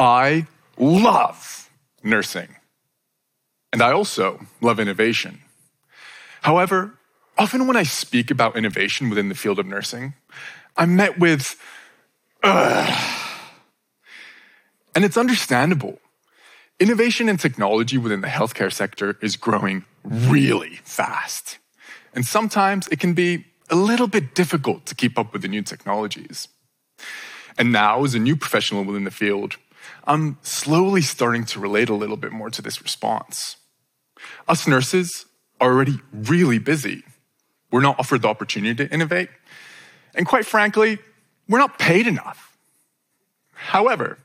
I love nursing. And I also love innovation. However, often when I speak about innovation within the field of nursing, I'm met with, Ugh. and it's understandable. Innovation and technology within the healthcare sector is growing really fast. And sometimes it can be a little bit difficult to keep up with the new technologies. And now, as a new professional within the field, I'm slowly starting to relate a little bit more to this response. Us nurses are already really busy. We're not offered the opportunity to innovate. And quite frankly, we're not paid enough. However,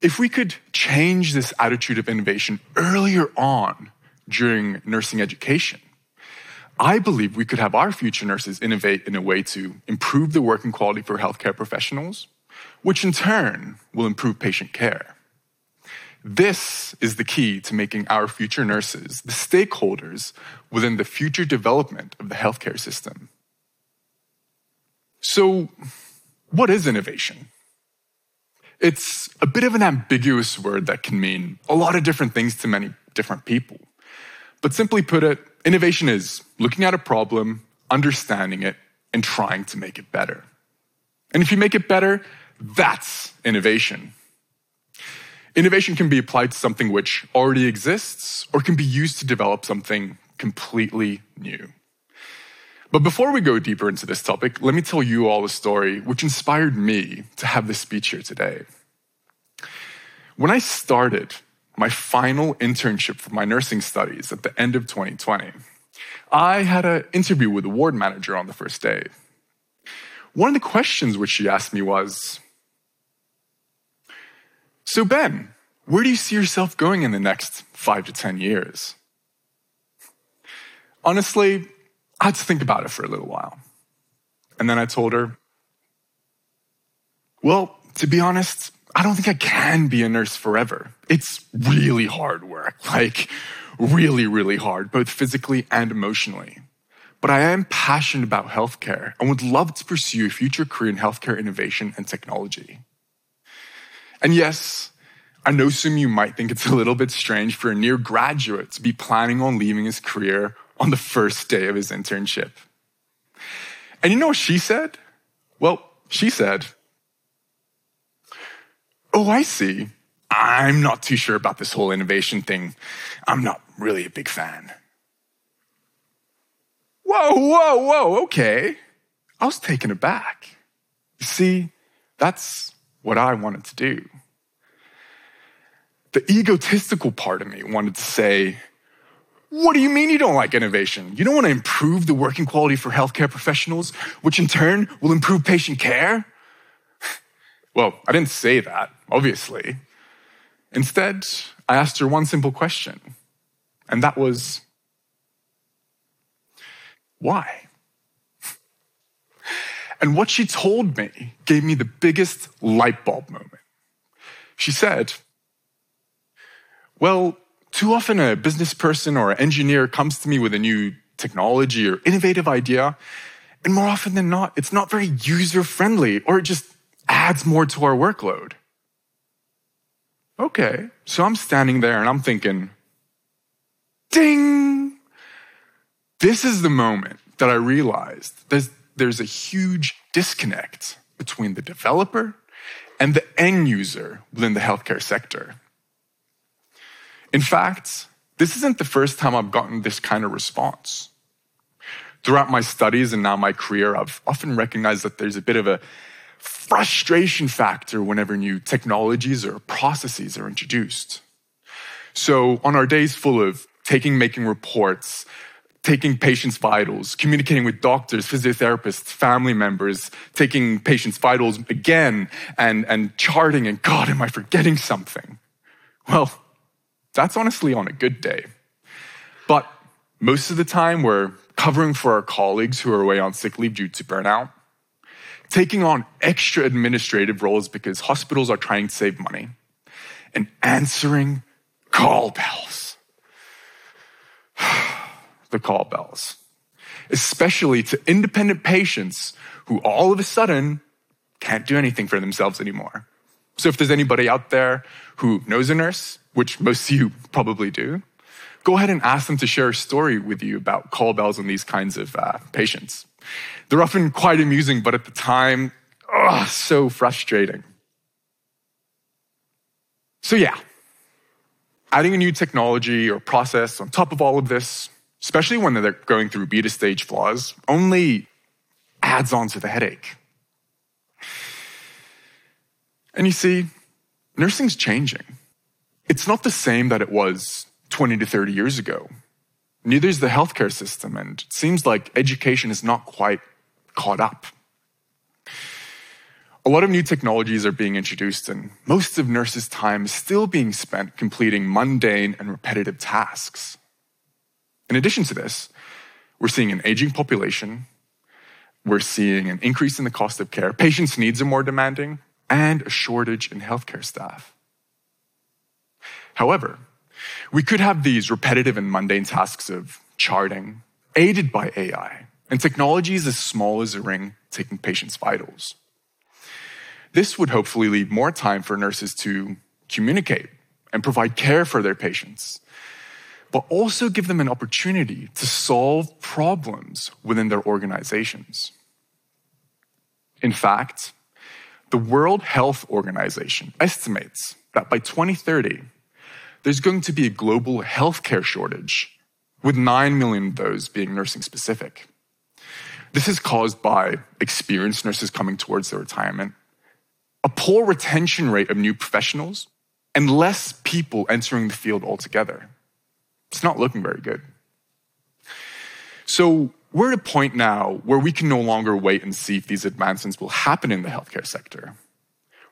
if we could change this attitude of innovation earlier on during nursing education, I believe we could have our future nurses innovate in a way to improve the working quality for healthcare professionals, which in turn will improve patient care. This is the key to making our future nurses the stakeholders within the future development of the healthcare system. So, what is innovation? It's a bit of an ambiguous word that can mean a lot of different things to many different people. But simply put it, innovation is looking at a problem, understanding it, and trying to make it better. And if you make it better, that's innovation. Innovation can be applied to something which already exists or can be used to develop something completely new. But before we go deeper into this topic, let me tell you all a story which inspired me to have this speech here today. When I started my final internship for my nursing studies at the end of 2020, I had an interview with the ward manager on the first day. One of the questions which she asked me was So, Ben, where do you see yourself going in the next five to 10 years? Honestly, I had to think about it for a little while. And then I told her, Well, to be honest, I don't think I can be a nurse forever. It's really hard work, like really, really hard, both physically and emotionally. But I am passionate about healthcare and would love to pursue a future career in healthcare innovation and technology. And yes, I know some you might think it's a little bit strange for a near graduate to be planning on leaving his career on the first day of his internship. And you know what she said? Well, she said, Oh, I see. I'm not too sure about this whole innovation thing. I'm not really a big fan. Whoa, whoa, whoa, okay. I was taken aback. You see, that's what I wanted to do. The egotistical part of me wanted to say, what do you mean you don't like innovation? You don't want to improve the working quality for healthcare professionals, which in turn will improve patient care? Well, I didn't say that, obviously. Instead, I asked her one simple question, and that was why? And what she told me gave me the biggest light bulb moment. She said, Well, too often a business person or an engineer comes to me with a new technology or innovative idea, and more often than not, it's not very user friendly or it just adds more to our workload. Okay, so I'm standing there and I'm thinking, ding! This is the moment that I realized there's, there's a huge disconnect between the developer and the end user within the healthcare sector. In fact, this isn't the first time I've gotten this kind of response. Throughout my studies and now my career, I've often recognized that there's a bit of a frustration factor whenever new technologies or processes are introduced. So, on our days full of taking, making reports, taking patients' vitals, communicating with doctors, physiotherapists, family members, taking patients' vitals again, and, and charting, and God, am I forgetting something? Well, that's honestly on a good day. But most of the time, we're covering for our colleagues who are away on sick leave due to burnout, taking on extra administrative roles because hospitals are trying to save money, and answering call bells. the call bells, especially to independent patients who all of a sudden can't do anything for themselves anymore. So if there's anybody out there who knows a nurse, which most of you probably do, go ahead and ask them to share a story with you about call bells and these kinds of uh, patients. They're often quite amusing, but at the time, oh, so frustrating. So, yeah, adding a new technology or process on top of all of this, especially when they're going through beta stage flaws, only adds on to the headache. And you see, nursing's changing. It's not the same that it was 20 to 30 years ago. Neither is the healthcare system, and it seems like education is not quite caught up. A lot of new technologies are being introduced, and most of nurses' time is still being spent completing mundane and repetitive tasks. In addition to this, we're seeing an aging population, we're seeing an increase in the cost of care, patients' needs are more demanding, and a shortage in healthcare staff. However, we could have these repetitive and mundane tasks of charting, aided by AI, and technologies as small as a ring taking patients' vitals. This would hopefully leave more time for nurses to communicate and provide care for their patients, but also give them an opportunity to solve problems within their organizations. In fact, the World Health Organization estimates that by 2030, there's going to be a global healthcare shortage, with 9 million of those being nursing specific. This is caused by experienced nurses coming towards their retirement, a poor retention rate of new professionals, and less people entering the field altogether. It's not looking very good. So, we're at a point now where we can no longer wait and see if these advancements will happen in the healthcare sector.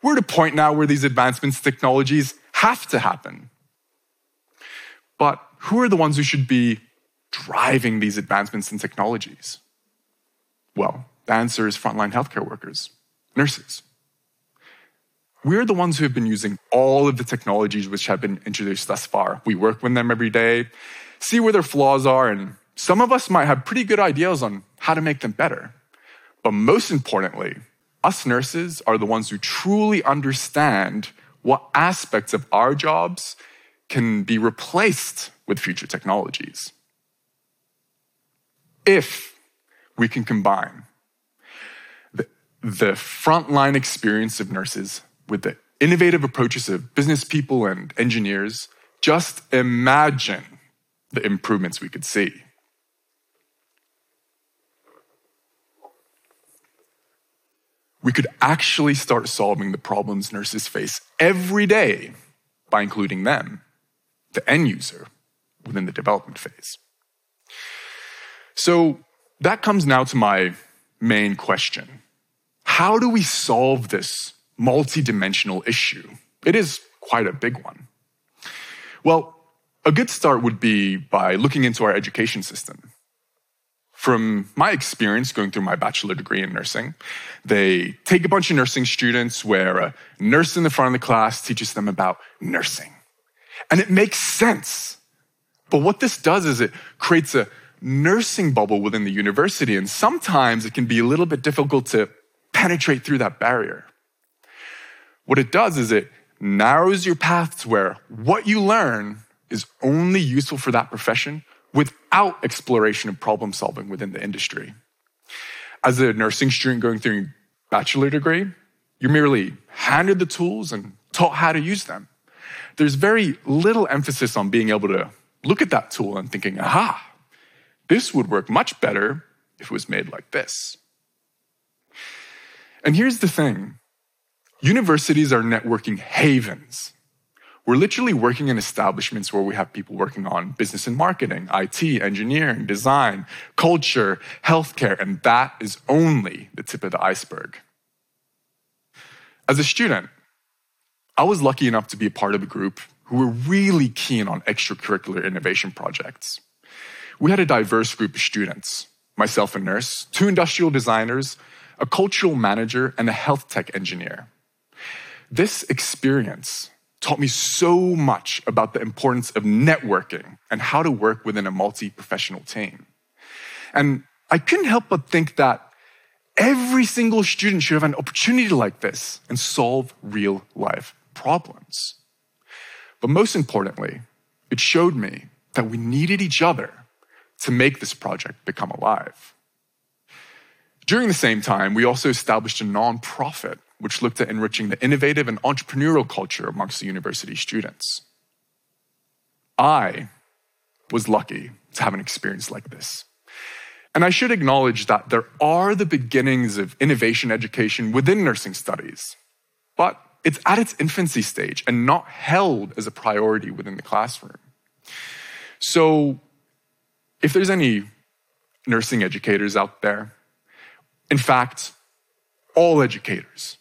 We're at a point now where these advancements, technologies have to happen. But who are the ones who should be driving these advancements in technologies? Well, the answer is frontline healthcare workers, nurses. We're the ones who have been using all of the technologies which have been introduced thus far. We work with them every day, see where their flaws are, and some of us might have pretty good ideas on how to make them better. But most importantly, us nurses are the ones who truly understand what aspects of our jobs can be replaced with future technologies. If we can combine the, the frontline experience of nurses with the innovative approaches of business people and engineers, just imagine the improvements we could see. We could actually start solving the problems nurses face every day by including them, the end user, within the development phase. So that comes now to my main question. How do we solve this multidimensional issue. It is quite a big one. Well, a good start would be by looking into our education system. From my experience going through my bachelor degree in nursing, they take a bunch of nursing students where a nurse in the front of the class teaches them about nursing. And it makes sense. But what this does is it creates a nursing bubble within the university, and sometimes it can be a little bit difficult to penetrate through that barrier. What it does is it narrows your path to where what you learn is only useful for that profession without exploration and problem solving within the industry. As a nursing student going through a bachelor degree, you're merely handed the tools and taught how to use them. There's very little emphasis on being able to look at that tool and thinking, aha, this would work much better if it was made like this. And here's the thing Universities are networking havens. We're literally working in establishments where we have people working on business and marketing, IT, engineering, design, culture, healthcare, and that is only the tip of the iceberg. As a student, I was lucky enough to be a part of a group who were really keen on extracurricular innovation projects. We had a diverse group of students myself, a nurse, two industrial designers, a cultural manager, and a health tech engineer. This experience taught me so much about the importance of networking and how to work within a multi professional team. And I couldn't help but think that every single student should have an opportunity like this and solve real life problems. But most importantly, it showed me that we needed each other to make this project become alive. During the same time, we also established a nonprofit which looked at enriching the innovative and entrepreneurial culture amongst the university students. I was lucky to have an experience like this. And I should acknowledge that there are the beginnings of innovation education within nursing studies, but it's at its infancy stage and not held as a priority within the classroom. So, if there's any nursing educators out there, in fact, all educators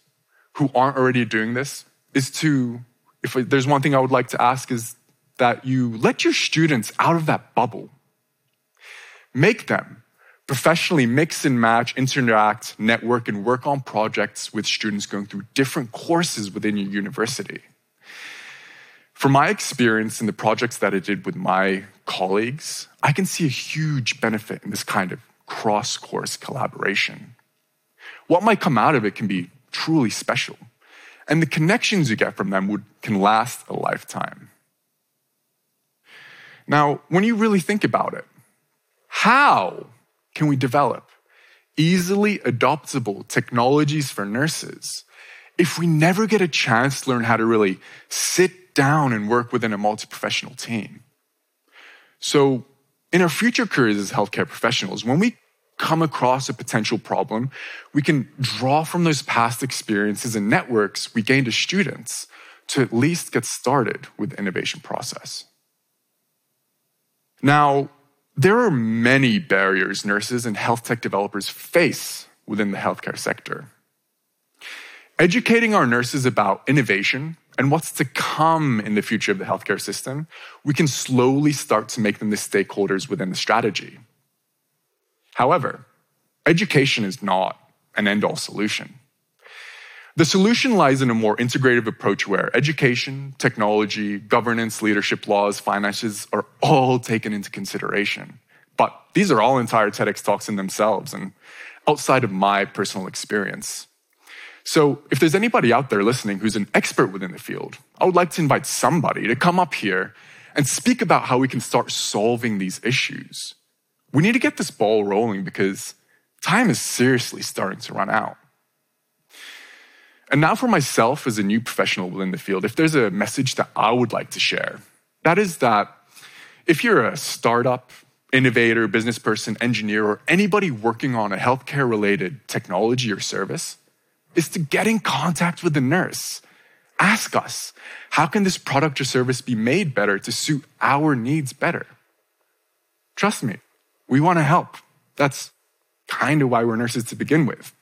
who aren't already doing this, is to, if there's one thing I would like to ask, is that you let your students out of that bubble. Make them professionally mix and match, interact, network, and work on projects with students going through different courses within your university. From my experience in the projects that I did with my colleagues, I can see a huge benefit in this kind of cross course collaboration. What might come out of it can be truly special, and the connections you get from them would, can last a lifetime. Now, when you really think about it, how can we develop easily adoptable technologies for nurses if we never get a chance to learn how to really sit down and work within a multi professional team? So, in our future careers as healthcare professionals, when we come across a potential problem, we can draw from those past experiences and networks we gained as students to at least get started with the innovation process. Now, there are many barriers nurses and health tech developers face within the healthcare sector. Educating our nurses about innovation and what's to come in the future of the healthcare system, we can slowly start to make them the stakeholders within the strategy. However, education is not an end all solution. The solution lies in a more integrative approach where education, technology, governance, leadership laws, finances are all taken into consideration. But these are all entire TEDx talks in themselves and outside of my personal experience. So, if there's anybody out there listening who's an expert within the field, I would like to invite somebody to come up here and speak about how we can start solving these issues. We need to get this ball rolling because time is seriously starting to run out. And now, for myself as a new professional within the field, if there's a message that I would like to share, that is that if you're a startup, innovator, business person, engineer, or anybody working on a healthcare related technology or service, is to get in contact with the nurse. Ask us, how can this product or service be made better to suit our needs better? Trust me, we want to help. That's kind of why we're nurses to begin with.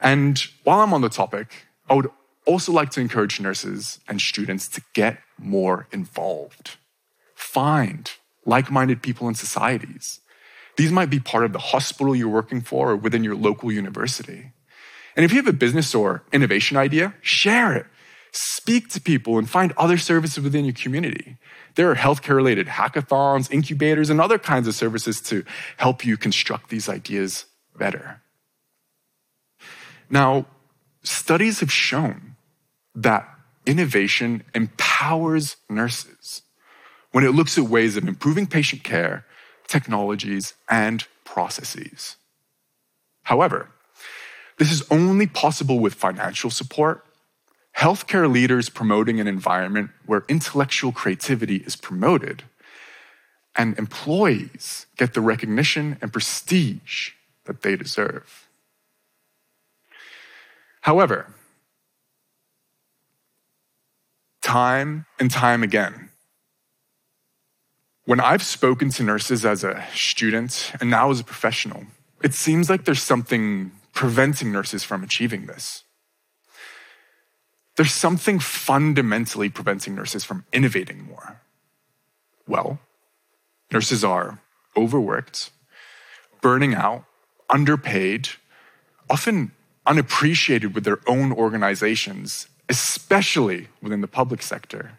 And while I'm on the topic, I would also like to encourage nurses and students to get more involved. Find like minded people in societies. These might be part of the hospital you're working for or within your local university. And if you have a business or innovation idea, share it. Speak to people and find other services within your community. There are healthcare related hackathons, incubators, and other kinds of services to help you construct these ideas better. Now, studies have shown that innovation empowers nurses when it looks at ways of improving patient care, technologies, and processes. However, this is only possible with financial support, healthcare leaders promoting an environment where intellectual creativity is promoted, and employees get the recognition and prestige that they deserve. However, time and time again, when I've spoken to nurses as a student and now as a professional, it seems like there's something preventing nurses from achieving this. There's something fundamentally preventing nurses from innovating more. Well, nurses are overworked, burning out, underpaid, often unappreciated with their own organizations, especially within the public sector.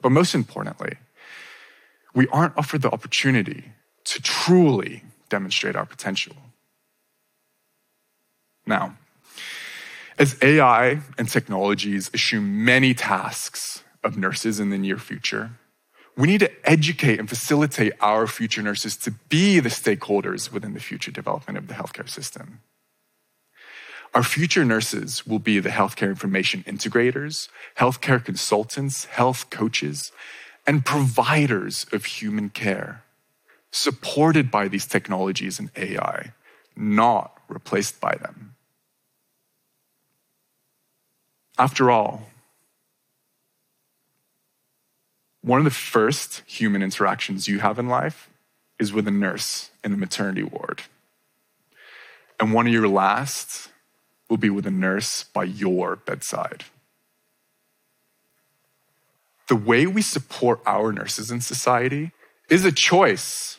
But most importantly, we aren't offered the opportunity to truly demonstrate our potential. Now, as AI and technologies assume many tasks of nurses in the near future, we need to educate and facilitate our future nurses to be the stakeholders within the future development of the healthcare system. Our future nurses will be the healthcare information integrators, healthcare consultants, health coaches, and providers of human care, supported by these technologies and AI, not replaced by them. After all, one of the first human interactions you have in life is with a nurse in the maternity ward. And one of your last will be with a nurse by your bedside. The way we support our nurses in society is a choice.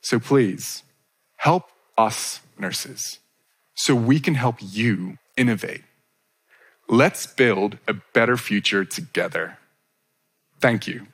So please, help us nurses so we can help you innovate. Let's build a better future together. Thank you.